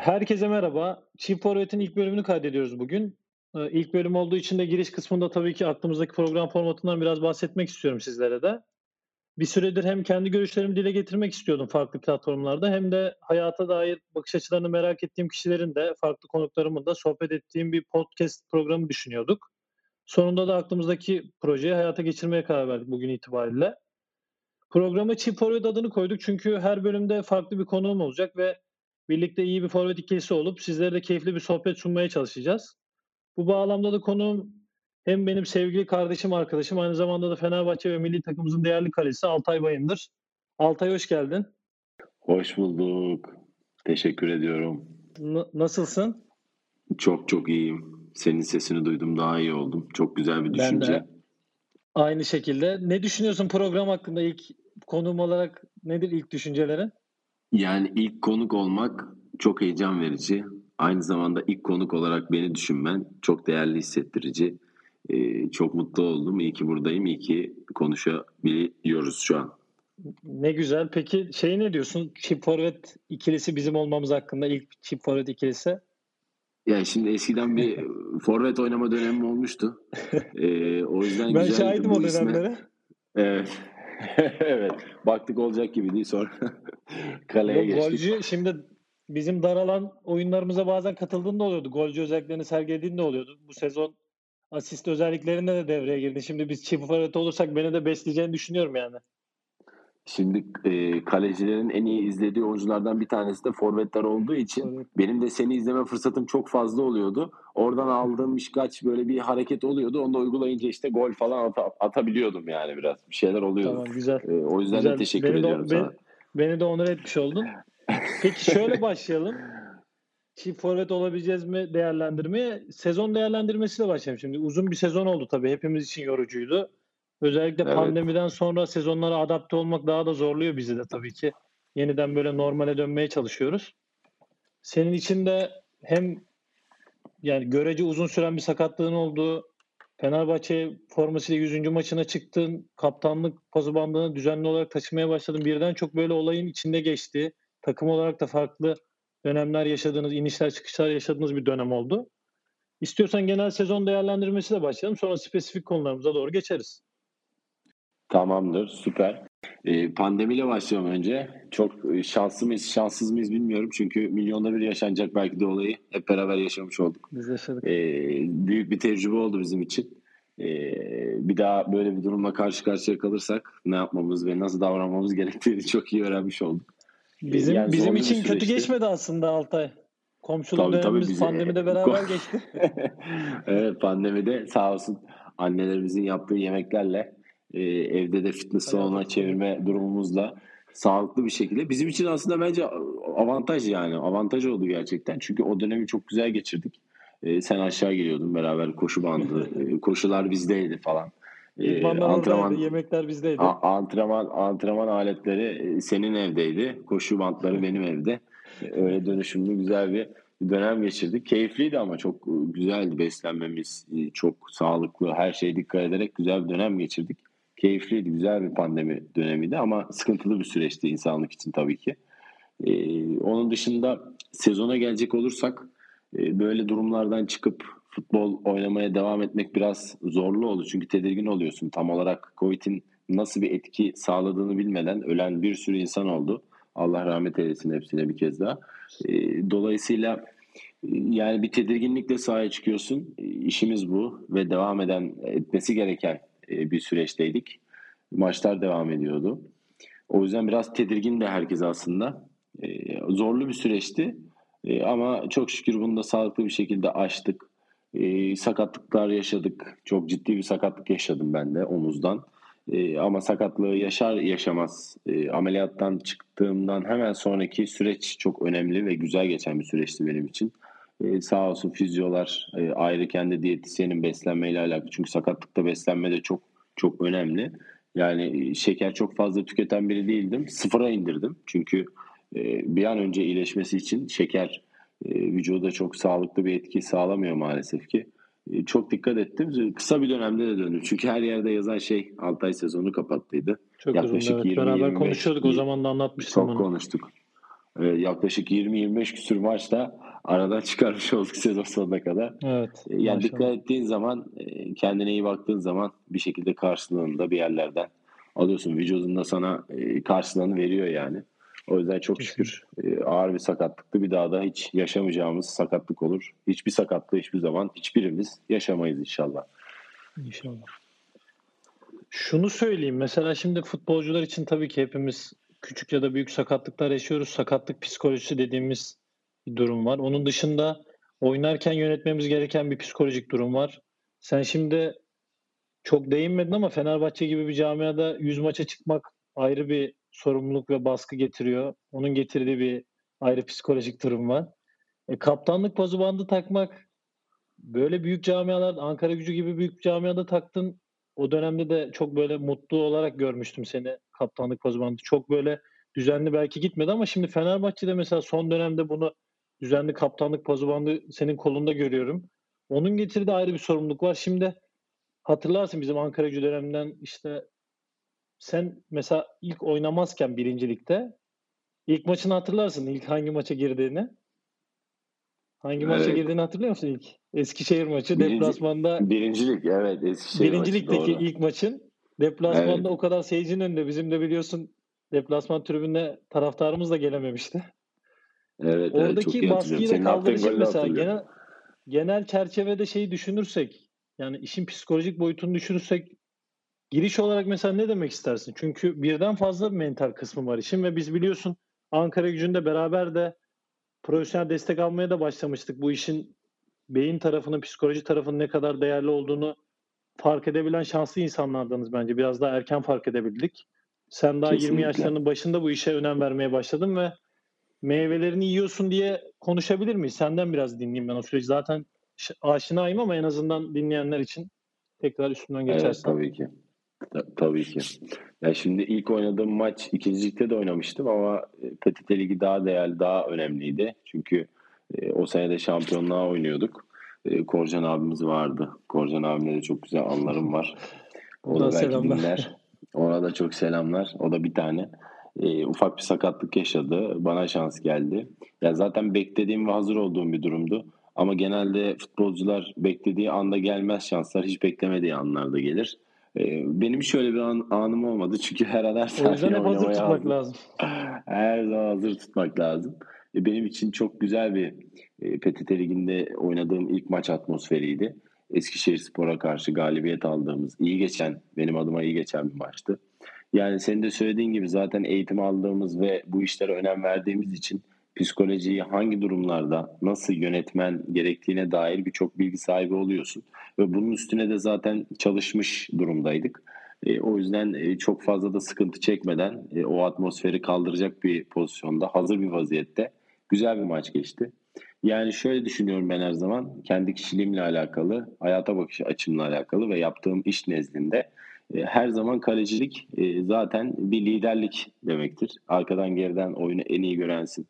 Herkese merhaba. Çift Forvet'in ilk bölümünü kaydediyoruz bugün. Ee, İlk bölüm olduğu için de giriş kısmında tabii ki aklımızdaki program formatından biraz bahsetmek istiyorum sizlere de. Bir süredir hem kendi görüşlerimi dile getirmek istiyordum farklı platformlarda hem de hayata dair bakış açılarını merak ettiğim kişilerin de farklı konuklarımın da sohbet ettiğim bir podcast programı düşünüyorduk. Sonunda da aklımızdaki projeyi hayata geçirmeye karar verdik bugün itibariyle. Programa Çift Forvet adını koyduk çünkü her bölümde farklı bir konuğum olacak ve birlikte iyi bir forvet ikilisi olup sizlere de keyifli bir sohbet sunmaya çalışacağız. Bu bağlamda da konuğum hem benim sevgili kardeşim, arkadaşım aynı zamanda da Fenerbahçe ve milli takımımızın değerli kalesi Altay Bayındır. Altay hoş geldin. Hoş bulduk. Teşekkür ediyorum. N- nasılsın? Çok çok iyiyim. Senin sesini duydum daha iyi oldum. Çok güzel bir Ben düşünce. de aynı şekilde. Ne düşünüyorsun program hakkında ilk konuğum olarak nedir ilk düşüncelerin? Yani ilk konuk olmak çok heyecan verici. Aynı zamanda ilk konuk olarak beni düşünmen çok değerli hissettirici. Ee, çok mutlu oldum. İyi ki buradayım. İyi ki konuşabiliyoruz şu an. Ne güzel. Peki şey ne diyorsun? Çift forvet ikilisi bizim olmamız hakkında ilk çift forvet ikilisi. Yani şimdi eskiden bir forvet oynama dönemim olmuştu. Ee, o yüzden Ben şahidim o dönemlere. Evet. evet. Baktık olacak gibi değil sonra kaleye Yok, geçtik. golcü şimdi bizim daralan oyunlarımıza bazen katıldığında oluyordu. Golcü özelliklerini sergilediğinde oluyordu. Bu sezon asist özelliklerinde de devreye girdi. Şimdi biz çift forvet olursak beni de besleyeceğini düşünüyorum yani. Şimdi e, kalecilerin en iyi izlediği oyunculardan bir tanesi de forvetler olduğu için benim de seni izleme fırsatım çok fazla oluyordu. Oradan aldığım birkaç böyle bir hareket oluyordu. Onu da uygulayınca işte gol falan ata- atabiliyordum yani biraz. Bir şeyler oluyordu. Tamam güzel. E, o yüzden Güzel. de teşekkür Beni de, ediyorum beni, sana. beni de onur etmiş oldun. Peki şöyle başlayalım. Çift forvet olabileceğiz mi değerlendirmeye? Sezon değerlendirmesiyle başlayalım. Şimdi uzun bir sezon oldu tabii. Hepimiz için yorucuydu. Özellikle Evet. pandemiden sonra sezonlara adapte olmak daha da zorluyor bizi de tabii ki. Yeniden böyle normale dönmeye çalışıyoruz. Senin için de hem yani görece uzun süren bir sakatlığın oldu. Fenerbahçe formasıyla 100. maçına çıktın. Kaptanlık pası bandını düzenli olarak taşımaya başladın. Birden çok böyle olayın içinde geçti. Takım olarak da farklı dönemler yaşadığınız, inişler çıkışlar yaşadığınız bir dönem oldu. İstiyorsan genel sezon değerlendirmesiyle başlayalım. Sonra spesifik konularımıza doğru geçeriz. Tamamdır, süper. E, pandemiyle başlayalım önce. Çok e, şanslı mıyız, şanssız mıyız bilmiyorum. Çünkü milyonda bir yaşanacak belki de olayı hep beraber yaşamış olduk. Biz yaşadık. E, büyük bir tecrübe oldu bizim için. E, bir daha böyle bir durumla karşı karşıya kalırsak ne yapmamız ve nasıl davranmamız gerektiğini çok iyi öğrenmiş olduk. Bizim yani bizim için kötü geçmedi aslında Altay. Komşuluk Tabii, tabii, dönemimiz bize- pandemide beraber geçti. evet pandemide sağ olsun annelerimizin yaptığı yemeklerle e, evde de fitness salonuna çevirme durumumuzla sağlıklı bir şekilde bizim için aslında bence avantaj yani avantaj oldu gerçekten çünkü o dönemi çok güzel geçirdik. E, sen aşağı geliyordun beraber koşu bandı e, koşular bizdeydi falan. E, İdmanlar oradaydı, yemekler bizdeydi. A- antrenman antrenman aletleri senin evdeydi. Koşu bantları benim evde. E, Öyle dönüşümlü güzel bir dönem geçirdik. Keyifliydi ama çok güzeldi beslenmemiz. e, Çok sağlıklı, her şeye dikkat ederek güzel bir dönem geçirdik. Keyifliydi, güzel bir pandemi dönemiydi ama sıkıntılı bir süreçti insanlık için tabii ki. E, onun dışında sezona gelecek olursak e, böyle durumlardan çıkıp futbol oynamaya devam etmek biraz zorlu oldu. Çünkü tedirgin oluyorsun. Tam olarak Covid'in nasıl bir etki sağladığını bilmeden ölen bir sürü insan oldu. Allah rahmet eylesin hepsine bir kez daha. E, dolayısıyla yani bir tedirginlikle sahaya çıkıyorsun. İşimiz bu ve devam eden etmesi gereken bir süreçteydik. Maçlar devam ediyordu. O yüzden biraz tedirgin de herkes aslında. E, zorlu bir süreçti. E, ama çok şükür bunu da sağlıklı bir şekilde aştık. E, sakatlıklar yaşadık. Çok ciddi bir sakatlık yaşadım ben de omuzdan. E, ama sakatlığı yaşar yaşamaz e, ameliyattan çıktığımdan hemen sonraki süreç çok önemli ve güzel geçen bir süreçti benim için. E, sağ olsun fizyolar e, ayrı kendi diyetisyenin beslenmeyle alakalı. Çünkü sakatlıkta beslenme de çok çok önemli. Yani e, şeker çok fazla tüketen biri değildim. Sıfıra indirdim. Çünkü e, bir an önce iyileşmesi için şeker e, vücuda çok sağlıklı bir etki sağlamıyor maalesef ki. E, çok dikkat ettim. Kısa bir dönemde de döndüm. Çünkü her yerde yazan şey Altay sezonu kapattıydı. Çok yaklaşık uzun evet. 20, Beraber 25, konuşuyorduk o zaman da anlatmıştım Çok bunu. konuştuk. e, yaklaşık 20-25 küsür maçta aradan çıkarmış olduk sezon sonuna kadar. Evet. E, yani maşallah. dikkat ettiğin zaman, e, kendine iyi baktığın zaman bir şekilde karşılığını da bir yerlerden alıyorsun. Vücudunda sana e, karşılığını veriyor yani. O yüzden çok Kesinlikle. şükür ağır bir sakatlıktı. Bir daha da hiç yaşamayacağımız sakatlık olur. Hiçbir sakatlığı hiçbir zaman hiçbirimiz yaşamayız inşallah. İnşallah. Şunu söyleyeyim. Mesela şimdi futbolcular için tabii ki hepimiz küçük ya da büyük sakatlıklar yaşıyoruz. Sakatlık psikolojisi dediğimiz bir durum var. Onun dışında oynarken yönetmemiz gereken bir psikolojik durum var. Sen şimdi çok değinmedin ama Fenerbahçe gibi bir camiada 100 maça çıkmak ayrı bir sorumluluk ve baskı getiriyor. Onun getirdiği bir ayrı psikolojik durum var. E, kaptanlık pazu bandı takmak böyle büyük camialar Ankara Gücü gibi büyük camiada taktın. O dönemde de çok böyle mutlu olarak görmüştüm seni kaptanlık pazu bandı. Çok böyle düzenli belki gitmedi ama şimdi Fenerbahçe'de mesela son dönemde bunu düzenli kaptanlık pazu bandı senin kolunda görüyorum. Onun getirdiği ayrı bir sorumluluk var. Şimdi hatırlarsın bizim Ankara Gücü döneminden işte sen mesela ilk oynamazken birincilikte ilk maçını hatırlarsın. İlk hangi maça girdiğini. Hangi maça Evet. girdiğini hatırlıyor musun ilk? Eskişehir maçı Birinci- deplasmanda Birincilik evet Eskişehir birinci maçı, doğru. ilk maçın deplasmanda Evet. o kadar seyircinin önünde bizim de biliyorsun deplasman tribününe taraftarımız da gelememişti. Evet, evet Oradaki hatırlıyorum. baskıyı da mesela genel genel çerçevede şeyi düşünürsek yani işin psikolojik boyutunu düşünürsek giriş olarak mesela ne demek istersin? Çünkü birden fazla mental kısmı var işin ve biz biliyorsun Ankara gücünde beraber de profesyonel destek almaya da başlamıştık. Bu işin beyin tarafının, psikoloji tarafının ne kadar değerli olduğunu fark edebilen şanslı insanlardanız bence. Biraz daha erken fark edebildik. Sen daha 20 Kesinlikle. yaşlarının başında bu işe önem vermeye başladın ve meyvelerini yiyorsun diye konuşabilir miyiz? Senden biraz dinleyeyim ben o süreci. Zaten aşinayım ama en azından dinleyenler için tekrar üstünden Evet geçersen. tabii ki. Ta- tabii ki. Ya şimdi ilk oynadığım maç ikinci ligde de oynamıştım ama e, PTT Ligi daha değerli, daha önemliydi. Çünkü e, o sene de şampiyonluğa oynuyorduk. E, Korcan abimiz vardı. Korcan abimle de çok güzel anlarım var. O Buradan da belki selamlar. dinler. Ona da çok selamlar. O da bir tane. E, ufak bir sakatlık yaşadı. Bana şans geldi. Ya zaten beklediğim ve hazır olduğum bir durumdu. Ama genelde futbolcular beklediği anda gelmez şanslar. Hiç beklemediği anlarda gelir. E, benim şöyle bir an, anım olmadı. Çünkü her an her O yüzden saniye hep hazır tutmak hazır. lazım. Her zaman hazır tutmak lazım. E, Benim için çok güzel bir e, PTT Ligi'nde oynadığım ilk maç atmosferiydi. Eskişehir Spor'a karşı galibiyet aldığımız, iyi geçen, benim adıma iyi geçen bir maçtı. Yani senin de söylediğin gibi zaten eğitim aldığımız ve bu işlere önem verdiğimiz için psikolojiyi hangi durumlarda nasıl yönetmen gerektiğine dair birçok bilgi sahibi oluyorsun. Ve bunun üstüne de zaten çalışmış durumdaydık. E, o yüzden e, çok fazla da sıkıntı çekmeden e, o atmosferi kaldıracak bir pozisyonda hazır bir vaziyette güzel bir maç geçti. Yani şöyle düşünüyorum ben her zaman kendi kişiliğimle alakalı, hayata bakış açımla alakalı ve yaptığım iş nezdinde her zaman kalecilik e, zaten bir liderlik demektir. Arkadan geriden oyunu en iyi görensin.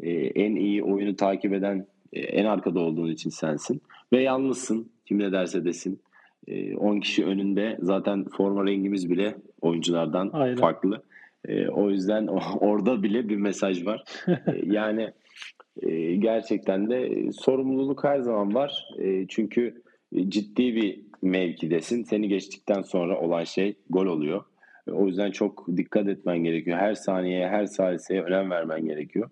E, en iyi oyunu takip eden e, en arkada olduğun için sensin. Ve yalnızsın. Kim ne derse desin. E, 10 kişi önünde zaten forma rengimiz bile oyunculardan Aynen. farklı. E, o yüzden orada bile bir mesaj var. E, yani e, gerçekten de e, sorumluluk her zaman var. E, çünkü e, ciddi bir mevkidesin. Seni geçtikten sonra olan şey gol oluyor. E, o yüzden çok dikkat etmen gerekiyor. Her saniyeye, her saliseye önem vermen gerekiyor.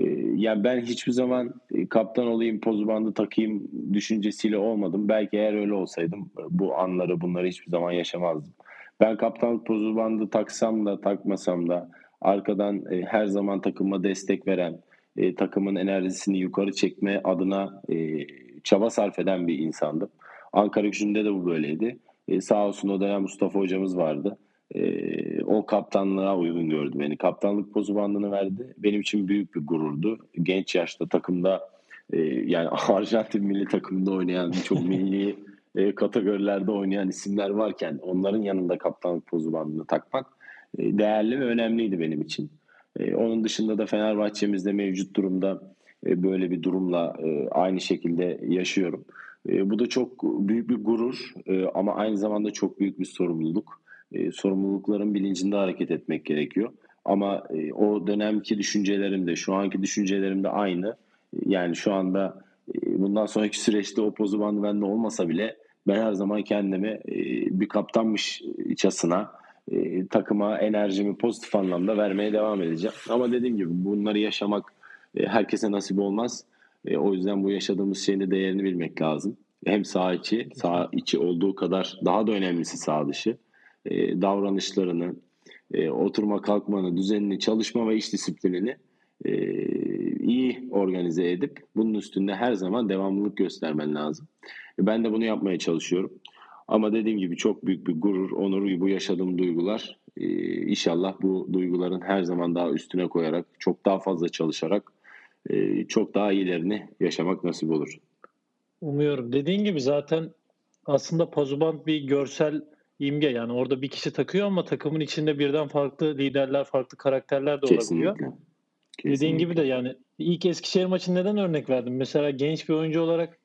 E, yani ben hiçbir zaman e, kaptan olayım, pozu bandı takayım düşüncesiyle olmadım. Belki eğer öyle olsaydım bu anları, bunları hiçbir zaman yaşamazdım. Ben kaptanlık pozu bandı taksam da takmasam da arkadan her zaman takıma destek veren, takımın enerjisini yukarı çekme adına çaba sarf eden bir insandım. Ankara gücünde de bu böyleydi. E, sağ olsun o dönem Mustafa hocamız vardı. E, o kaptanlığa uygun gördü beni. Kaptanlık pozu bandını verdi. Benim için büyük bir gururdu. Genç yaşta takımda e, yani Arjantin milli takımında oynayan çok milli e, kategorilerde oynayan isimler varken onların yanında kaptanlık pozu bandını takmak e, değerli ve önemliydi benim için. E, onun dışında da Fenerbahçe'mizde mevcut durumda e, böyle bir durumla e, aynı şekilde yaşıyorum. E, bu da çok büyük bir gurur e, ama aynı zamanda çok büyük bir sorumluluk. E, sorumlulukların bilincinde hareket etmek gerekiyor. ama e, o dönemki düşüncelerim de şu anki düşüncelerim de aynı. Yani şu anda e, bundan sonraki süreçte o pozu bandı bende olmasa bile ben her zaman kendimi e, bir kaptanmışçasına e, takıma enerjimi pozitif anlamda vermeye devam edeceğim. Ama dediğim gibi bunları yaşamak herkese nasip olmaz. E, o yüzden bu yaşadığımız şeyin de değerini bilmek lazım. Hem sağ içi, sağ içi olduğu kadar daha da önemlisi sağ dışı. E, davranışlarını, e, oturma kalkmanı, düzenini, çalışma ve iş disiplinini e, iyi organize edip bunun üstünde her zaman devamlılık göstermen lazım. E, ben de bunu yapmaya çalışıyorum. Ama dediğim gibi çok büyük bir gurur, onur bu yaşadığım duygular. E, inşallah bu duyguların her zaman daha üstüne koyarak, çok daha fazla çalışarak e, çok daha iyilerini yaşamak nasip olur. Umuyorum. Dediğin gibi zaten aslında Pazuban bir görsel imge yani orada bir kişi takıyor ama takımın içinde birden farklı liderler, farklı karakterler de Kesinlikle. olabiliyor. Kesinlikle. Dediğin gibi de yani ilk Eskişehir maçı neden örnek verdim? Mesela genç bir oyuncu olarak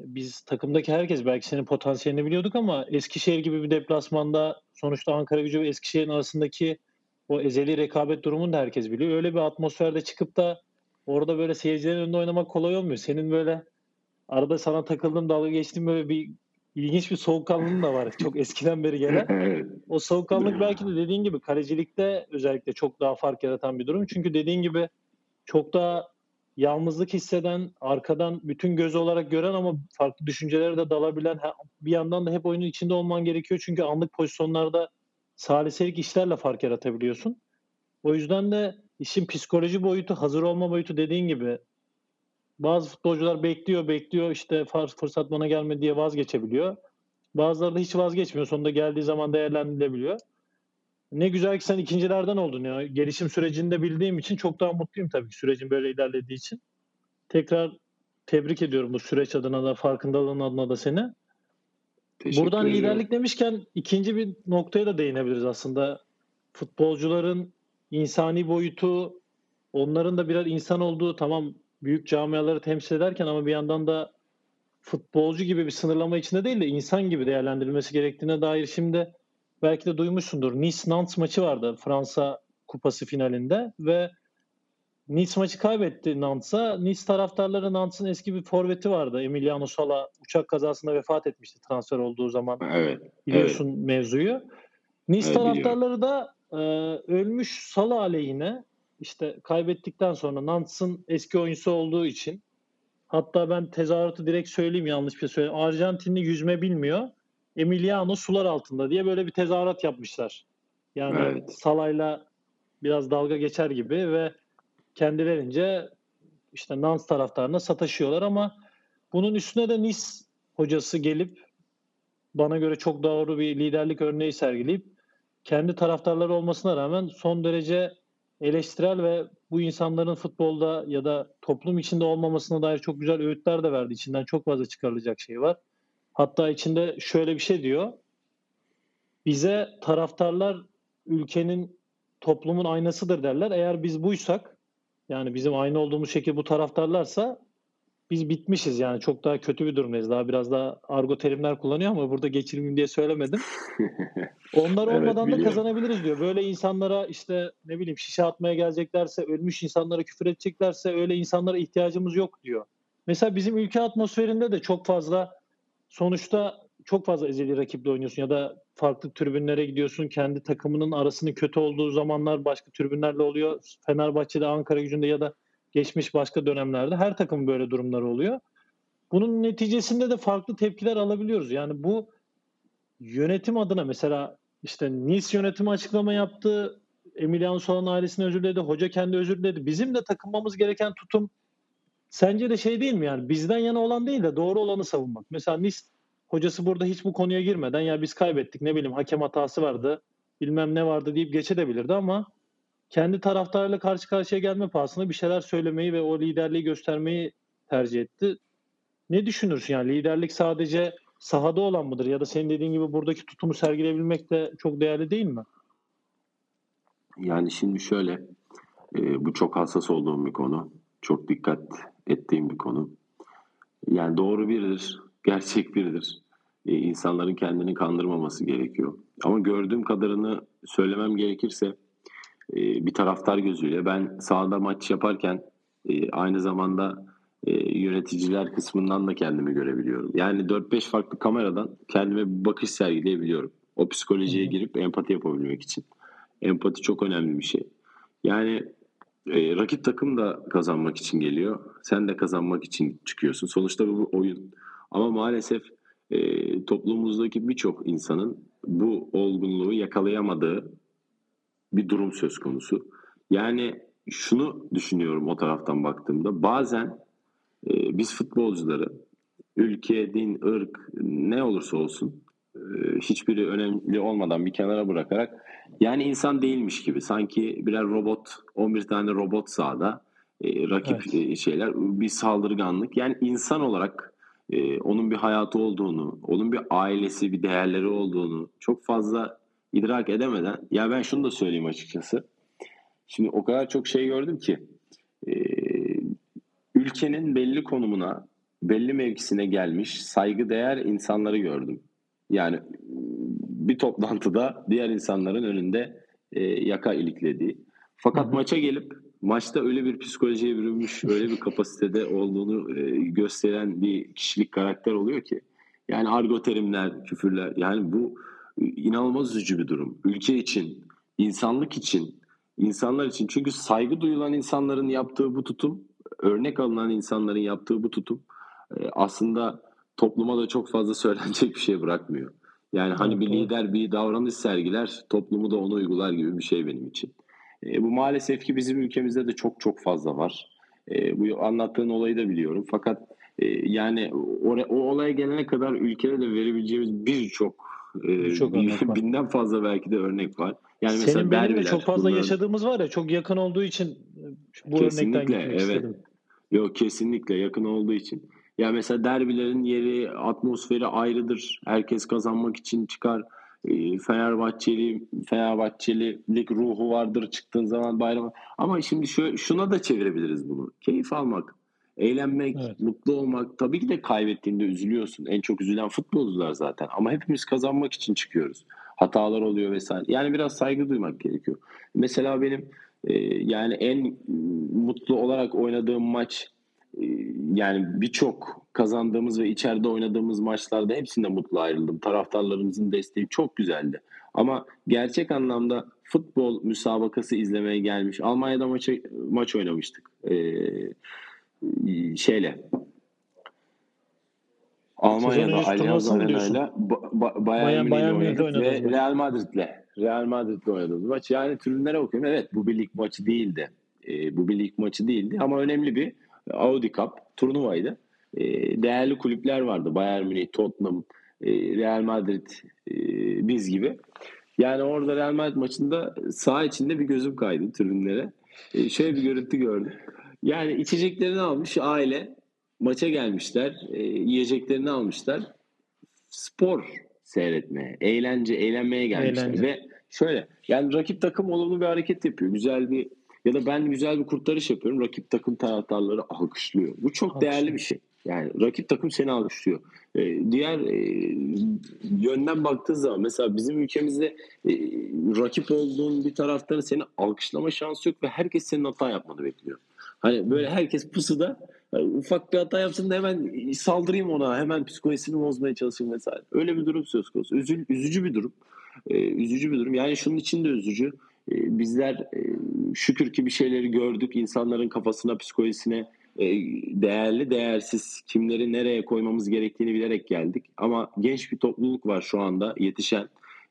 biz takımdaki herkes belki senin potansiyelini biliyorduk ama Eskişehir gibi bir deplasmanda sonuçta Ankara gücü ve Eskişehir'in arasındaki o ezeli rekabet durumunu da herkes biliyor. Öyle bir atmosferde çıkıp da orada böyle seyircilerin önünde oynamak kolay olmuyor. Senin böyle arada sana takıldığım dalga geçtiğim böyle bir ilginç bir soğukkanlılığın da var. Çok eskiden beri gelen. O soğukkanlılık belki de dediğin gibi kalecilikte özellikle çok daha fark yaratan bir durum. Çünkü dediğin gibi çok daha yalnızlık hisseden, arkadan bütün göz olarak gören ama farklı düşüncelere de dalabilen bir yandan da hep oyunun içinde olman gerekiyor. Çünkü anlık pozisyonlarda saliselik işlerle fark yaratabiliyorsun. O yüzden de işin psikoloji boyutu, hazır olma boyutu dediğin gibi bazı futbolcular bekliyor, bekliyor işte fırsat bana gelmedi diye vazgeçebiliyor. Bazıları da hiç vazgeçmiyor. Sonunda geldiği zaman değerlendirilebiliyor. Ne güzel ki sen ikincilerden oldun ya. Gelişim sürecinde bildiğim için çok daha mutluyum tabii ki sürecin böyle ilerlediği için. Tekrar tebrik ediyorum bu süreç adına da farkındalığın adına da seni. Teşekkür Buradan ediyorum. liderlik demişken ikinci bir noktaya da değinebiliriz aslında. Futbolcuların insani boyutu, onların da birer insan olduğu tamam büyük camiaları temsil ederken ama bir yandan da futbolcu gibi bir sınırlama içinde değil de insan gibi değerlendirilmesi gerektiğine dair şimdi belki de duymuşsundur. Nice-Nantes maçı vardı Fransa Kupası finalinde ve Nice maçı kaybetti Nantes'a. Nice taraftarları Nantes'ın eski bir forveti vardı. Emiliano Sala uçak kazasında vefat etmişti transfer olduğu zaman. Evet. Biliyorsun mevzuyu. Nice Evet, taraftarları da e, ölmüş Sala aleyhine işte kaybettikten sonra Nantes'ın eski oyuncusu olduğu için hatta ben tezahüratı direkt söyleyeyim yanlış bir şey söyleyeyim. Arjantinli yüzme bilmiyor. Emiliano sular altında diye böyle bir tezahürat yapmışlar. Yani Evet. Salah'yla biraz dalga geçer gibi ve kendilerince işte Nantes taraftarına sataşıyorlar ama bunun üstüne de Nice hocası gelip bana göre çok doğru bir liderlik örneği sergileyip kendi taraftarları olmasına rağmen son derece eleştirel ve bu insanların futbolda ya da toplum içinde olmamasına dair çok güzel öğütler de verdi. İçinden çok fazla çıkarılacak şey var. Hatta içinde şöyle bir şey diyor. Bize taraftarlar ülkenin toplumun aynasıdır derler. Eğer biz buysak yani bizim aynı olduğumuz şekilde bu taraftarlarsa biz bitmişiz yani çok daha kötü bir durumdayız. Daha biraz daha argo terimler kullanıyor ama burada geçirmeyeyim diye söylemedim. Onlar Evet, olmadan da biliyorum. kazanabiliriz diyor. Böyle insanlara işte ne bileyim şişe atmaya geleceklerse, ölmüş insanlara küfür edeceklerse öyle insanlara ihtiyacımız yok diyor. Mesela bizim ülke atmosferinde de çok fazla sonuçta çok fazla ezeli rakiple oynuyorsun ya da farklı tribünlere gidiyorsun. Kendi takımının arasının kötü olduğu zamanlar başka tribünlerle oluyor. Fenerbahçe'de, Ankara gücünde ya da geçmiş başka dönemlerde her takımın böyle durumları oluyor. Bunun neticesinde de farklı tepkiler alabiliyoruz. Yani bu yönetim adına mesela işte Nice yönetimi açıklama yaptı. Emiliano Sola'nın ailesine özür diledi. Hoca kendi özür diledi. Bizim de takınmamız gereken tutum sence de şey değil mi yani bizden yana olan değil de doğru olanı savunmak. Mesela Nice hocası burada hiç bu konuya girmeden ya biz kaybettik ne bileyim hakem hatası vardı bilmem ne vardı deyip geçebilirdi ama kendi taraftarıyla karşı karşıya gelme pahasına bir şeyler söylemeyi ve o liderliği göstermeyi tercih etti. Ne düşünürsün yani liderlik sadece sahada olan mıdır ya da senin dediğin gibi buradaki tutumu sergileyebilmek de çok değerli değil mi? Yani şimdi şöyle, e, bu çok hassas olduğum bir konu. Çok dikkat ettiğim bir konu. Yani doğru biridir, gerçek biridir. E, insanların kendini kandırmaması gerekiyor. Ama gördüğüm kadarını söylemem gerekirse e, bir taraftar gözüyle. Ben sahada maç yaparken e, aynı zamanda e, yöneticiler kısmından da kendimi görebiliyorum. Yani 4-5 farklı kameradan kendime bir bakış sergileyebiliyorum. O psikolojiye girip empati yapabilmek için. Empati çok önemli bir şey. Yani e, rakip takım da kazanmak için geliyor. Sen de kazanmak için çıkıyorsun. Sonuçta bu bir oyun. Ama maalesef e, toplumumuzdaki birçok insanın bu olgunluğu yakalayamadığı bir durum söz konusu. Yani şunu düşünüyorum o taraftan baktığımda bazen e, biz futbolcuları ülke, din, ırk ne olursa olsun e, hiçbiri önemli olmadan bir kenara bırakarak yani insan değilmiş gibi sanki birer robot 11 tane robot sahada e, rakip Evet. e, şeyler bir saldırganlık yani insan olarak e, onun bir hayatı olduğunu, onun bir ailesi, bir değerleri olduğunu çok fazla idrak edemeden ya ben şunu da söyleyeyim açıkçası. Şimdi o kadar çok şey gördüm ki e, ülkenin belli konumuna, belli mevkisine gelmiş saygıdeğer insanları gördüm. Yani bir toplantıda diğer insanların önünde e, yaka iliklediği. Fakat Hı hı. maça gelip maçta öyle bir psikolojiye bürünmüş, öyle bir kapasitede olduğunu e, gösteren bir kişilik karakter oluyor ki. Yani argo terimler, küfürler yani bu inanılmaz üzücü bir durum. Ülke için, insanlık için, insanlar için. Çünkü saygı duyulan insanların yaptığı bu tutum, örnek alınan insanların yaptığı bu tutum e, aslında topluma da çok fazla söylenecek bir şey bırakmıyor. Yani hani bir lider bir davranış sergiler, toplumu da onu uygular gibi bir şey benim için. E, bu maalesef ki bizim ülkemizde de çok çok fazla var. E, bu anlattığın olayı da biliyorum. Fakat e, yani o, o olaya gelene kadar ülkede de verebileceğimiz birçok e, Birçok örnek var. binden fazla belki de örnek var. Yani mesela Senin benim de derbiler, çok fazla bunların- yaşadığımız var ya çok yakın olduğu için e, bu örnekten Kesinlikle, gitmek evet. istedim. Yok kesinlikle yakın olduğu için. Ya mesela derbilerin yeri, atmosferi ayrıdır. Herkes kazanmak için çıkar. Ee, Fenerbahçeli, Fenerbahçelilik ruhu vardır çıktığın zaman bayram. Ama şimdi şu, şuna da çevirebiliriz bunu. Keyif almak, eğlenmek, Evet. mutlu olmak. Tabii ki de kaybettiğinde üzülüyorsun. En çok üzülen futbolcular zaten. Ama hepimiz kazanmak için çıkıyoruz. Hatalar oluyor vesaire. Yani biraz saygı duymak gerekiyor. Mesela benim e, yani en mutlu olarak oynadığım maç e, yani birçok kazandığımız ve içeride oynadığımız maçlarda hepsinde mutlu ayrıldım. Taraftarlarımızın desteği çok güzeldi. Ama gerçek anlamda futbol müsabakası izlemeye gelmiş. Almanya'da maçı, maç oynamıştık. Ee, şeyle Almanya'da Allianz? Arena'yla Ba- Ba- Bayern, Bayern- Münih'le oynadık ve maç. Real Madrid'le Real Madrid'le oynadığımız maç. Yani tribünlere bakıyorum. Evet bu bir lig maçı değildi. Ee, bu bir lig maçı değildi ama önemli bir Audi Cup turnuvaydı. Ee, değerli kulüpler vardı. Bayern Münih, Tottenham, e, Real Madrid, e, biz gibi. Yani orada Real Madrid maçında saha içinde bir gözüm kaydı tribünlere. E, şöyle bir görüntü gördüm. Yani içeceklerini almış aile maça gelmişler. E, yiyeceklerini almışlar. Spor seyretmeye, eğlence, eğlenmeye gelmişler. Eğlence. Ve şöyle yani rakip takım olumlu bir hareket yapıyor. Güzel bir ya da ben güzel bir kurtarış yapıyorum. Rakip takım taraftarları alkışlıyor. Bu çok Alkışlıyor. değerli bir şey. Yani rakip takım seni alkışlıyor. Ee, diğer e, yönden baktığın zaman mesela bizim ülkemizde e, rakip olduğun bir taraftarın seni alkışlama şansı yok ve herkes senin hata yapmanı bekliyor. Hani böyle herkes pusuda yani ufak bir hata yapsın da hemen saldırayım ona, hemen psikolojisini bozmaya çalışayım vesaire. Öyle bir durum söz konusu. Üzül, üzücü bir durum. Ee, üzücü bir durum. Yani şunun için de üzücü. Ee, bizler e, şükür ki bir şeyleri gördük. İnsanların kafasına, psikolojisine e, değerli, değersiz kimleri nereye koymamız gerektiğini bilerek geldik. Ama genç bir topluluk var şu anda yetişen,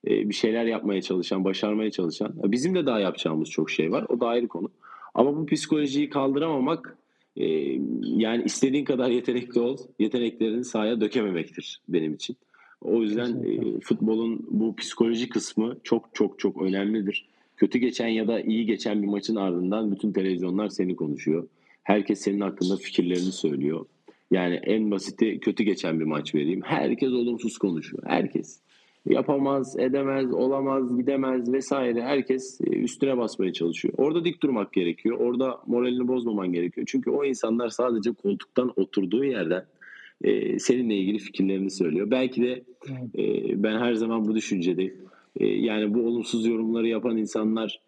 e, bir şeyler yapmaya çalışan, başarmaya çalışan. Bizim de daha yapacağımız çok şey var. O da ayrı konu. Ama bu psikolojiyi kaldıramamak e, yani istediğin kadar yetenekli ol, yeteneklerini sahaya dökememektir benim için. O yüzden Kesinlikle. e, futbolun bu psikoloji kısmı çok çok çok önemlidir. Kötü geçen ya da iyi geçen bir maçın ardından bütün televizyonlar seni konuşuyor. Herkes senin hakkında fikirlerini söylüyor. Yani en basiti kötü geçen bir maç vereyim. Herkes olumsuz konuşuyor. Herkes. Yapamaz, edemez, olamaz, gidemez vesaire. Herkes e, üstüne basmaya çalışıyor. Orada dik durmak gerekiyor. Orada moralini bozmaman gerekiyor. Çünkü o insanlar sadece koltuktan oturduğu yerden e, seninle ilgili fikirlerini söylüyor. Belki de e, ben her zaman bu düşüncedeyim. E, yani bu olumsuz yorumları yapan insanlar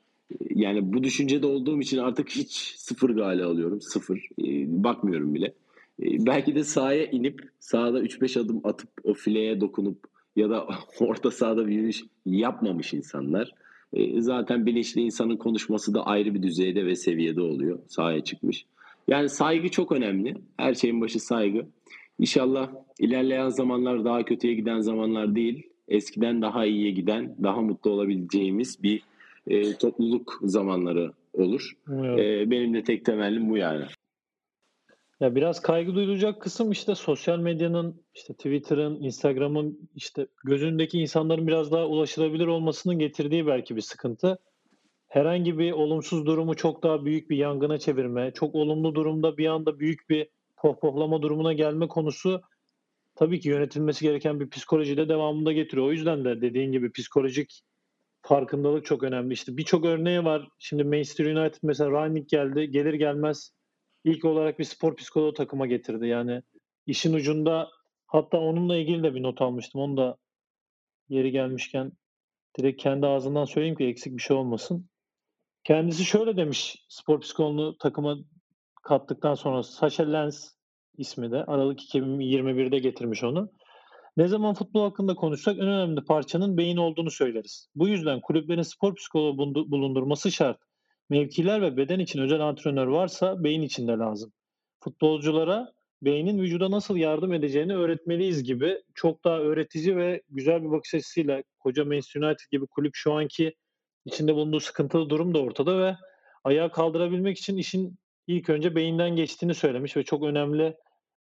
Yani bu düşüncede olduğum için artık hiç sıfır gale alıyorum. Sıfır. E, bakmıyorum bile. E, belki de sahaya inip sahada 3-5 adım atıp o fileye dokunup ya da orta sahada bir yürüyüş yapmamış insanlar. E, zaten bilinçli insanın konuşması da ayrı bir düzeyde ve seviyede oluyor. Sahaya çıkmış. Yani saygı çok önemli. Her şeyin başı saygı. İnşallah ilerleyen zamanlar daha kötüye giden zamanlar değil, eskiden daha iyiye giden, daha mutlu olabileceğimiz bir e, topluluk zamanları olur. Evet. E, benim de tek temennim bu yani. Ya biraz kaygı duyulacak kısım işte sosyal medyanın, işte Twitter'ın, Instagram'ın işte gözündeki insanların biraz daha ulaşılabilir olmasının getirdiği belki bir sıkıntı. Herhangi bir olumsuz durumu çok daha büyük bir yangına çevirme, çok olumlu durumda bir anda büyük bir pohpohlama durumuna gelme konusu tabii ki yönetilmesi gereken bir psikolojide devamında getiriyor. O yüzden de dediğin gibi psikolojik farkındalık çok önemli. İşte birçok örneği var. Şimdi Manchester United mesela Rangnick geldi. Gelir gelmez ilk olarak bir spor psikoloğu takıma getirdi. Yani işin ucunda hatta onunla ilgili de bir not almıştım. Onu da yeri gelmişken direkt kendi ağzından söyleyeyim ki eksik bir şey olmasın. Kendisi şöyle demiş spor psikoloğunu takıma kattıktan sonra Sasha Lens ismi de Aralık 2021'de getirmiş onu. Ne zaman futbol hakkında konuşsak en önemli parçanın beyin olduğunu söyleriz. Bu yüzden kulüplerin spor psikoloğu bulundurması şart. Mevkiler ve beden için özel antrenör varsa beyin için de lazım. Futbolculara beynin vücuda nasıl yardım edeceğini öğretmeliyiz gibi çok daha öğretici ve güzel bir bakış açısıyla koca Manchester United gibi kulüp şu anki içinde bulunduğu sıkıntılı durum da ortada ve ayağa kaldırabilmek için işin ilk önce beyinden geçtiğini söylemiş ve çok önemli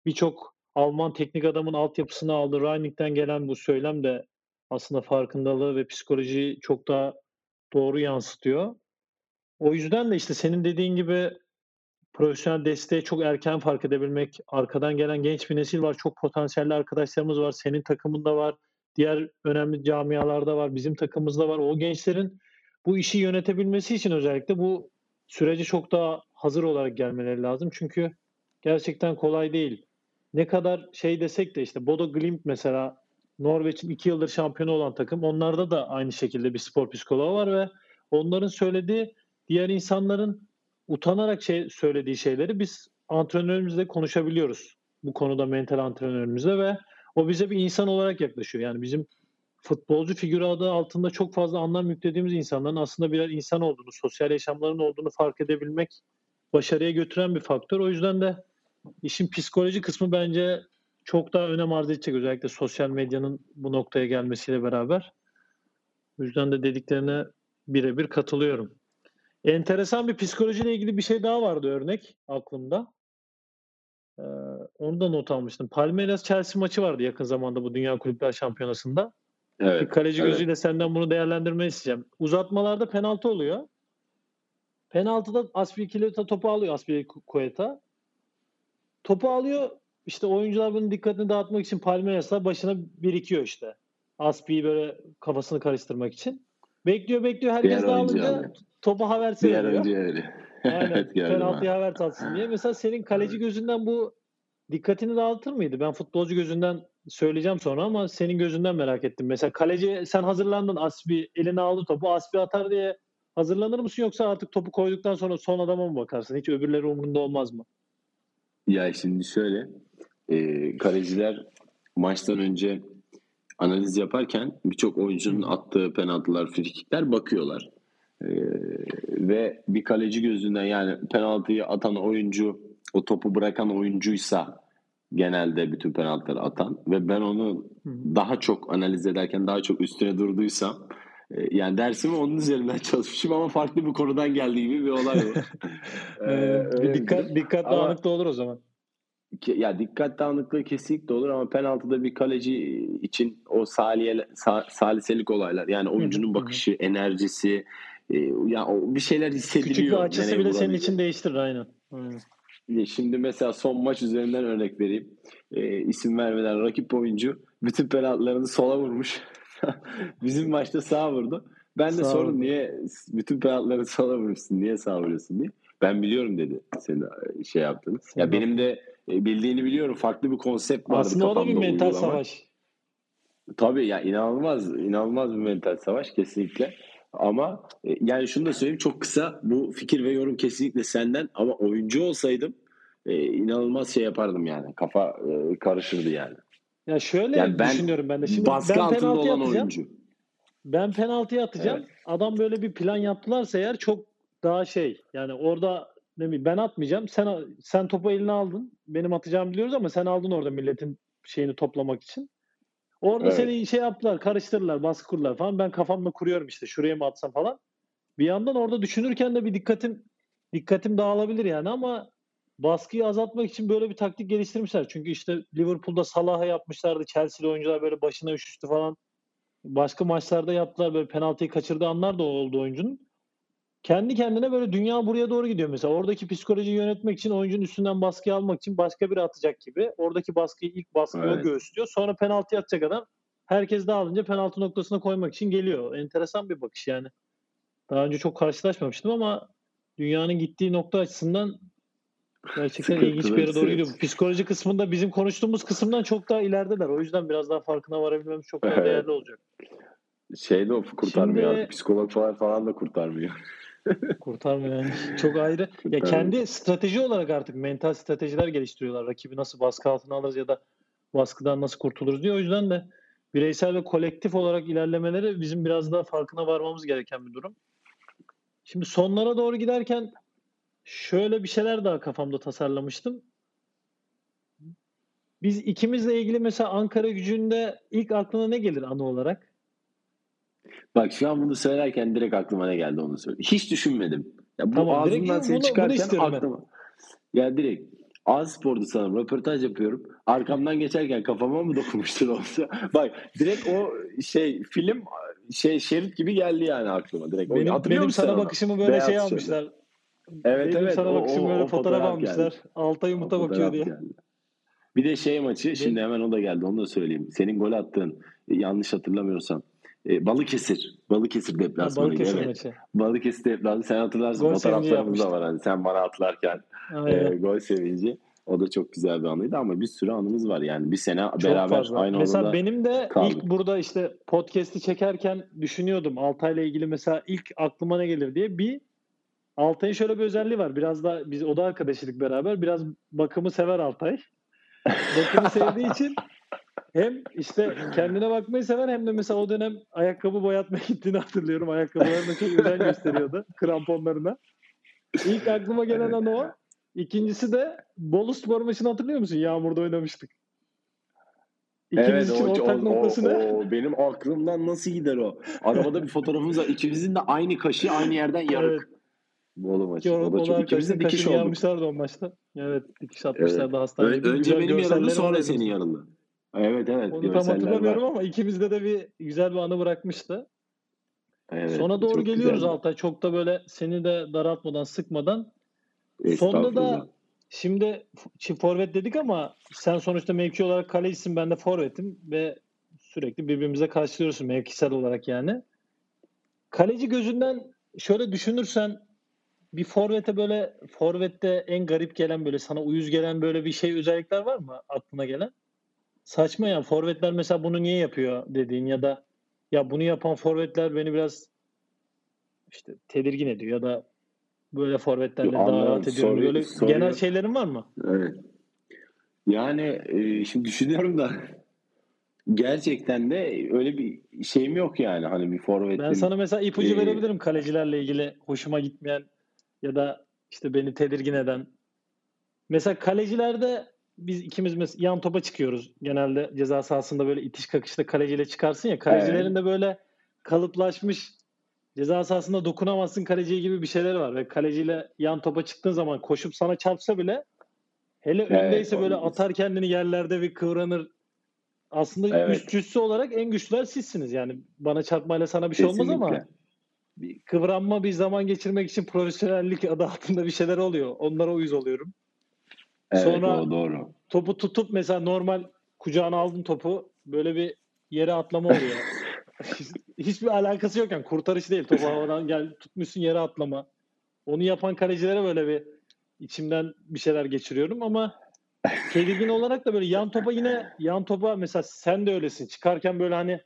birçok Alman teknik adamın altyapısını aldı. Reining'den gelen bu söylem de aslında farkındalığı ve psikolojiyi çok daha doğru yansıtıyor. O yüzden de işte senin dediğin gibi profesyonel desteği çok erken fark edebilmek, arkadan gelen genç bir nesil var, çok potansiyelli arkadaşlarımız var, senin takımında var, diğer önemli camialarda var, bizim takımımızda var. O gençlerin bu işi yönetebilmesi için özellikle bu süreci çok daha hazır olarak gelmeleri lazım. Çünkü gerçekten kolay değil. Ne kadar şey desek de işte Bodo Glimt mesela Norveç'in iki yıldır şampiyonu olan takım. Onlarda da aynı şekilde bir spor psikoloğu var ve onların söylediği diğer insanların utanarak şey söylediği şeyleri biz antrenörümüzle konuşabiliyoruz. Bu konuda mental antrenörümüzle ve o bize bir insan olarak yaklaşıyor. Yani bizim futbolcu figürü adı altında çok fazla anlam yüklediğimiz insanların aslında birer insan olduğunu, sosyal yaşamlarının olduğunu fark edebilmek başarıya götüren bir faktör. O yüzden de işin psikoloji kısmı bence çok daha önem arz edecek özellikle sosyal medyanın bu noktaya gelmesiyle beraber. O yüzden de dediklerine birebir katılıyorum. Enteresan bir psikolojiyle ilgili bir şey daha vardı örnek aklımda. Ee, onu da not almıştım. Palmeiras Chelsea maçı vardı yakın zamanda bu Dünya Kulüpler Şampiyonası'nda. Evet. Bir kaleci evet. gözüyle senden bunu değerlendirmeyi isteyeceğim. Uzatmalarda penaltı oluyor. Penaltıda Aspilicueta topu alıyor Aspilicueta. Topu alıyor. İşte oyuncular bunun dikkatini dağıtmak için Palmeiras'la başına birikiyor işte. Aspi'yi böyle kafasını karıştırmak için. Bekliyor bekliyor herkes Diğer oyuncu dağılınca topu Havertz'e Diğer önce öyle. Aynen. evet Penaltıyı ha. Havertz atsın diye. Mesela senin kaleci gözünden bu dikkatini dağıtır mıydı? Ben futbolcu gözünden söyleyeceğim sonra ama senin gözünden merak ettim. Mesela kaleci sen hazırlandın Aspi eline aldı topu Aspi atar diye hazırlanır mısın yoksa artık topu koyduktan sonra son adama mı bakarsın? Hiç öbürleri umurunda olmaz mı? Ya şimdi şöyle e, kaleciler maçtan önce analiz yaparken birçok oyuncunun attığı penaltılar, frikikler bakıyorlar. E, ve bir kaleci gözünden yani penaltıyı atan oyuncu o topu bırakan oyuncuysa genelde bütün penaltıları atan ve ben onu daha çok analiz ederken daha çok üstüne durduysam yani dersimi onun üzerinden çalışmışım ama farklı bir konudan geldiği gibi bir olay. Ee, Ee, bir dikkat dikkat Ama- dağınıklığı olur o zaman. Ya dikkat dağınıklığı kesinlikle olur ama penaltıda bir kaleci için o saliye, sa- saliselik olaylar yani oyuncunun bakışı, enerjisi e, ya o bir şeyler hissediliyor. Küçük bir açısı nereye bile senin için değiştirir aynen. Aynen. Şimdi mesela son maç üzerinden örnek vereyim. E, isim vermeden rakip oyuncu bütün penaltılarını sola vurmuş. Bizim maçta sağa vurdu. Ben de Sağ sordum niye bütün penaltıları sola vurmuşsun, niye sağa vuruyorsun diye. Ben biliyorum dedi senin e, şey yaptığını. Ya benim de e, bildiğini biliyorum. Farklı bir konsept vardı Aslında o da bir mental uygulama. savaş. Tabii ya inanılmaz, inanılmaz bir mental savaş kesinlikle. Ama e, yani şunu da söyleyeyim çok kısa bu fikir ve yorum kesinlikle senden ama oyuncu olsaydım e, inanılmaz şey yapardım yani. Kafa e, karışırdı yani. Ya şöyle Yani ben düşünüyorum ben de. Şimdi Baskı ben altında penaltı olan atacağım. oyuncu. Ben penaltıyı atacağım. Evet. Adam böyle bir plan yaptılarsa eğer çok daha şey yani orada ne bileyim ben atmayacağım. Sen sen topu eline aldın. Benim atacağımı biliyoruz ama sen aldın orada milletin şeyini toplamak için. Orada Evet. seni şey yaptılar, karıştırırlar, baskı kurdular falan. Ben kafamda kuruyorum işte şuraya mı atsam falan. Bir yandan orada düşünürken de bir dikkatim dikkatim dağılabilir yani ama baskıyı azaltmak için böyle bir taktik geliştirmişler. Çünkü işte Liverpool'da Salah'a yapmışlardı. Chelsea'li oyuncular böyle başına üşüştü falan. Başka maçlarda yaptılar böyle penaltıyı kaçırdığı anlar da oldu oyuncunun. Kendi kendine böyle dünya buraya doğru gidiyor mesela. Oradaki psikolojiyi yönetmek için oyuncunun üstünden baskıyı almak için başka biri atacak gibi. Oradaki baskıyı ilk baskıyı o Evet. göğüslüyor. Sonra penaltı atacak adam herkes dağılınca penaltı noktasına koymak için geliyor. Enteresan bir bakış yani. Daha önce çok karşılaşmamıştım ama dünyanın gittiği nokta açısından gerçekten ilginç bir yere doğru gidiyor. Psikoloji kısmında bizim konuştuğumuz kısımdan çok daha ilerideler. O yüzden biraz daha farkına varabilmemiz çok daha değerli olacak. Şey de kurtarmıyor Şimdi- artık. Psikologlar falan da kurtarmıyor. Kurtarmıyor yani. Çok ayrı. Ya Kurtarmıyor. kendi strateji olarak artık mental stratejiler geliştiriyorlar. Rakibi nasıl baskı altına alırız ya da baskıdan nasıl kurtuluruz diye. O yüzden de bireysel ve kolektif olarak ilerlemeleri bizim biraz daha farkına varmamız gereken bir durum. Şimdi sonlara doğru giderken şöyle bir şeyler daha kafamda tasarlamıştım. Biz ikimizle ilgili mesela Ankara gücünde ilk aklına ne gelir anı olarak? Bak şu an bunu söylerken direkt aklıma ne geldi onu söyle. Hiç düşünmedim. Ya bu Tamam, direkt ağzımdan seni bunu çıkarken ben. aklıma. Ya direkt A Spor'da sanırım röportaj yapıyorum. Arkamdan geçerken kafama mı dokunmuştur olsa. Bak direkt o şey film şey şerit gibi geldi yani aklıma direkt. Benim, benim sana onu? bakışımı böyle Beyaz şey almışlar. Evet Benim evet. sana bakışımı o- böyle fotoğraf, fotoğraf almışlar. geldi. Altay fotoğraf bakıyor diye. geldi. Bir de şey maçı şimdi hemen o da geldi onu da söyleyeyim. Senin gol attığın e, yanlış hatırlamıyorsam e, Balıkesir. Balıkesir Ha, deplasmanıydı Balıkesir evet. maçı. Balıkesir deplasmanı sen hatırlarsın Gol fotoğraflarımız da var. Hani sen bana atlarken e, Aynen. gol sevinci. O da çok güzel bir anıydı ama bir sürü anımız var yani. Bir sene Çok beraber fazla. aynı mesela benim de kaldık. ilk burada işte podcast'i çekerken düşünüyordum Altay'la ilgili mesela ilk aklıma ne gelir diye. Bir Altay'ın şöyle bir özelliği var. Biraz da biz oda arkadaşıydık beraber. Biraz bakımı sever Altay. Bakımı sevdiği için hem işte kendine bakmayı sever hem de mesela o dönem ayakkabı boyatmaya gittiğini hatırlıyorum. Ayakkabılarına çok özen gösteriyordu. Kramponlarına. İlk aklıma gelen an o. İkincisi de Bolu Spor maçını hatırlıyor musun? Yağmurda oynamıştık. İkimiz Evet için o, ortak o, noktası o, ne? o benim aklımdan nasıl gider o? Arabada bir fotoğrafımız var. İkimizin de aynı kaşı aynı yerden yarık. Bolu maçı. Ki o çok. İkimiz de dikiş olduk. yarmışlardı o maçta. Evet dikiş atmışlardı Ön- hastanede. önce Güzel benim yanımda sonra var senin yanında. Evet evet. Onu tam hatırlamıyorum var. ama ikimizde de bir güzel bir anı bırakmıştı. Evet, Sona doğru geliyoruz güzeldi. Altay. Çok da böyle seni de daraltmadan, sıkmadan. Sonda da şimdi çift forvet dedik ama sen sonuçta mevki olarak kalecisin ben de forvetim ve sürekli birbirimize karşılıyoruz mevkisel olarak yani. Kaleci gözünden şöyle düşünürsen bir forvete böyle forvette en garip gelen böyle sana uyuz gelen böyle bir şey özellikler var mı aklına gelen? Saçma ya forvetler mesela bunu niye yapıyor dediğin ya da ya bunu yapan forvetler beni biraz işte tedirgin ediyor ya da böyle forvetlerle daha rahat ediyorum. Soruyu- Böyle soruyu- genel şeylerin var mı? Evet. Yani e, şimdi düşünüyorum da gerçekten de öyle bir şeyim yok yani hani bir forvetin. Ben sana mesela ipucu Ee, verebilirim kalecilerle ilgili hoşuma gitmeyen ya da işte beni tedirgin eden. Mesela kalecilerde biz ikimiz mes- yan topa çıkıyoruz. Genelde ceza sahasında böyle itiş kakışta kaleciyle çıkarsın ya. Kalecilerin de böyle kalıplaşmış ceza sahasında dokunamazsın kaleciye gibi bir şeyler var. Ve kaleciyle yan topa çıktığın zaman koşup sana çarpsa bile hele Evet, öndeyse böyle o- atar kendini yerlerde bir kıvranır. Aslında Evet. üst cüssü olarak en güçlüler sizsiniz. Yani bana çarpmayla sana bir şey olmaz ama Kesinlikle. Bir kıvranma bir zaman geçirmek için profesyonellik adı altında bir şeyler oluyor. Onlara uyuz oluyorum. Evet Sonra- o doğru. Topu tutup mesela normal kucağına aldın topu böyle bir yere atlama oluyor. Hiç- Hiçbir alakası yok yani kurtarış değil. Topu havadan gel tutmuşsun yere atlama. Onu yapan kalecilere böyle bir içimden bir şeyler geçiriyorum ama tedirgin olarak da böyle yan topa yine yan topa mesela sen de öylesin. Çıkarken böyle hani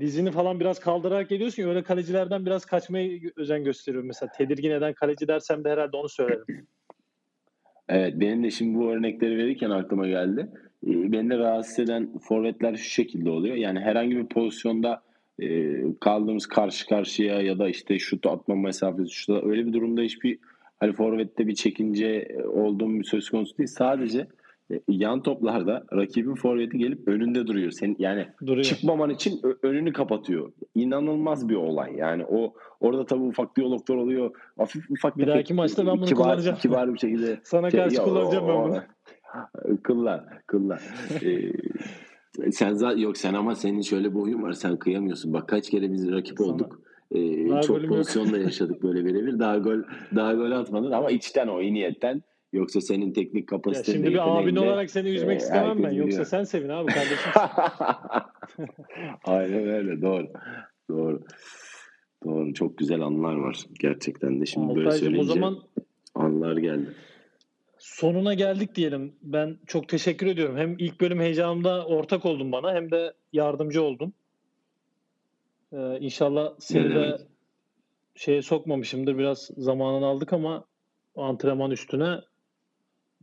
dizini falan biraz kaldırarak geliyorsun ya öyle kalecilerden biraz kaçmaya özen gösteriyorum. Mesela tedirgin eden kaleci dersem de herhalde onu söylerim. Evet benim de şimdi bu örnekleri verirken aklıma geldi. Ee, Beni de rahatsız eden forvetler şu şekilde oluyor. Yani herhangi bir pozisyonda e, kaldığımız karşı karşıya ya da işte şut atma mesafesi şurada öyle bir durumda hiçbir hani forvette bir çekince e, olduğum bir söz konusu değil. Sadece yan toplarda rakibin forveti gelip önünde duruyor. Sen yani Duruyor. çıkmaman için önünü kapatıyor. İnanılmaz bir olay. Yani o orada tabii ufak diyaloglar oluyor. Hafif ufak Bir tefek, dahaki maçta ben bunu kibar, kullanacağım. Kibar bir şekilde Sana şey, karşı ya, kullanacağım ben o- bunu. Kullan, kullan. Ee, sen zaten yok sen ama senin şöyle bir huyun var. Sen kıyamıyorsun. Bak kaç kere biz rakip Sana- olduk. Ee, Daha çok golüm yok. pozisyon da yaşadık böyle birebir. Daha gol daha gol atmadın ama içten o iyi niyetten. Yoksa senin teknik Ya kapasiten şimdi bir abin olarak seni üzmek e, istemem ben. herkes Yoksa biliyor. sen sevin abi kardeşim. Aynen öyle doğru. Doğru. Doğru. Çok güzel anılar var. Gerçekten de şimdi böyle Altaycığım o söyleyince zaman anılar geldi. sonuna geldik diyelim. Ben çok teşekkür ediyorum. Hem ilk bölüm heyecanımda ortak oldun bana hem de yardımcı oldun. Ee, inşallah seni de şeye sokmamışımdır. Biraz zamanını aldık ama antrenman üstüne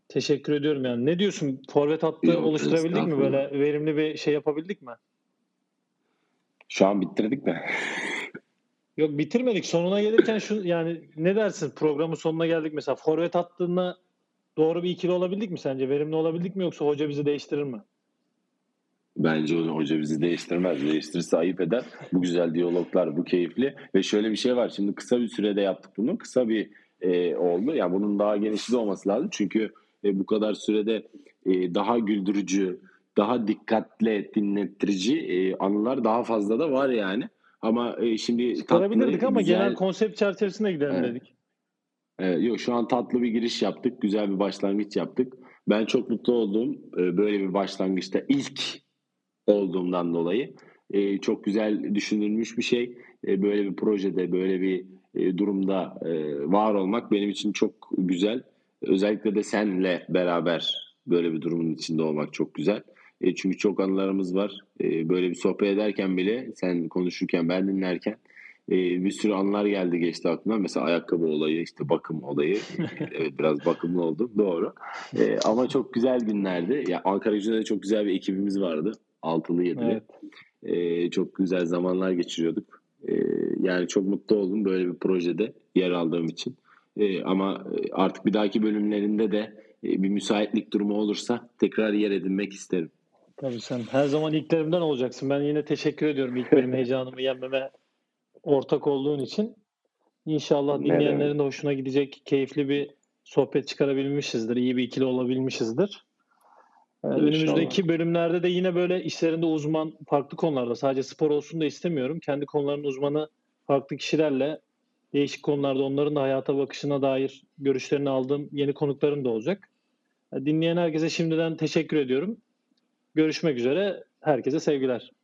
teşekkür ediyorum yani. Ne diyorsun? Forvet hattı Yok, oluşturabildik mi? Böyle verimli bir şey yapabildik mi? Şu an bitirdik mi? Yok bitirmedik. Sonuna gelirken şu yani ne dersin? Programın sonuna geldik mesela. Forvet hattına doğru bir ikili olabildik mi sence? Verimli olabildik mi yoksa hoca bizi değiştirir mi? Bence hoca bizi değiştirmez. Değiştirirse ayıp eder. Bu güzel diyaloglar, bu keyifli. Ve şöyle bir şey var. Şimdi kısa bir sürede yaptık bunu. Kısa bir e, oldu. Yani bunun daha genişi de olması lazım. Çünkü e, bu kadar sürede e, daha güldürücü, daha dikkatle dinlettirici e, anılar daha fazla da var yani. Ama e, şimdi Çıkarabilirdik ama güzel- genel konsept çerçevesinde gidelim Evet. dedik. Evet, yok şu an tatlı bir giriş yaptık. Güzel bir başlangıç yaptık. Ben çok mutlu oldum. Ee, Böyle bir başlangıçta ilk olduğumdan dolayı. Ee, Çok güzel düşünülmüş bir şey. Ee, Böyle bir projede, böyle bir e, durumda e, var olmak benim için çok güzel. Özellikle de senle beraber böyle bir durumun içinde olmak çok güzel. E, Çünkü çok anılarımız var. E, Böyle bir sohbet ederken bile, sen konuşurken, ben dinlerken e, bir sürü anılar geldi geçti aklımdan. Mesela ayakkabı olayı, işte bakım olayı. evet biraz bakımlı oldum. Doğru. E, ama çok güzel günlerdi. Ya Ankara Gücü'nde de çok güzel bir ekibimiz vardı. Altılı yedili. Evet. E, çok güzel zamanlar geçiriyorduk. E, yani çok mutlu oldum böyle bir projede yer aldığım için. E, ama artık bir dahaki bölümlerinde de e, bir müsaitlik durumu olursa tekrar yer edinmek isterim. Tabii sen her zaman ilklerimden olacaksın. Ben yine teşekkür ediyorum ilk benim heyecanımı yenmeme ortak olduğun için. İnşallah dinleyenlerin de hoşuna gidecek keyifli bir sohbet çıkarabilmişizdir. iyi bir ikili olabilmişizdir. Ee, İnşallah. Önümüzdeki bölümlerde de yine böyle işlerinde uzman farklı konularda sadece spor olsun da istemiyorum. Kendi konularının uzmanı farklı kişilerle değişik konularda onların da hayata bakışına dair görüşlerini aldığım yeni konuklarım da olacak. Dinleyen herkese şimdiden teşekkür ediyorum. Görüşmek üzere. Herkese sevgiler.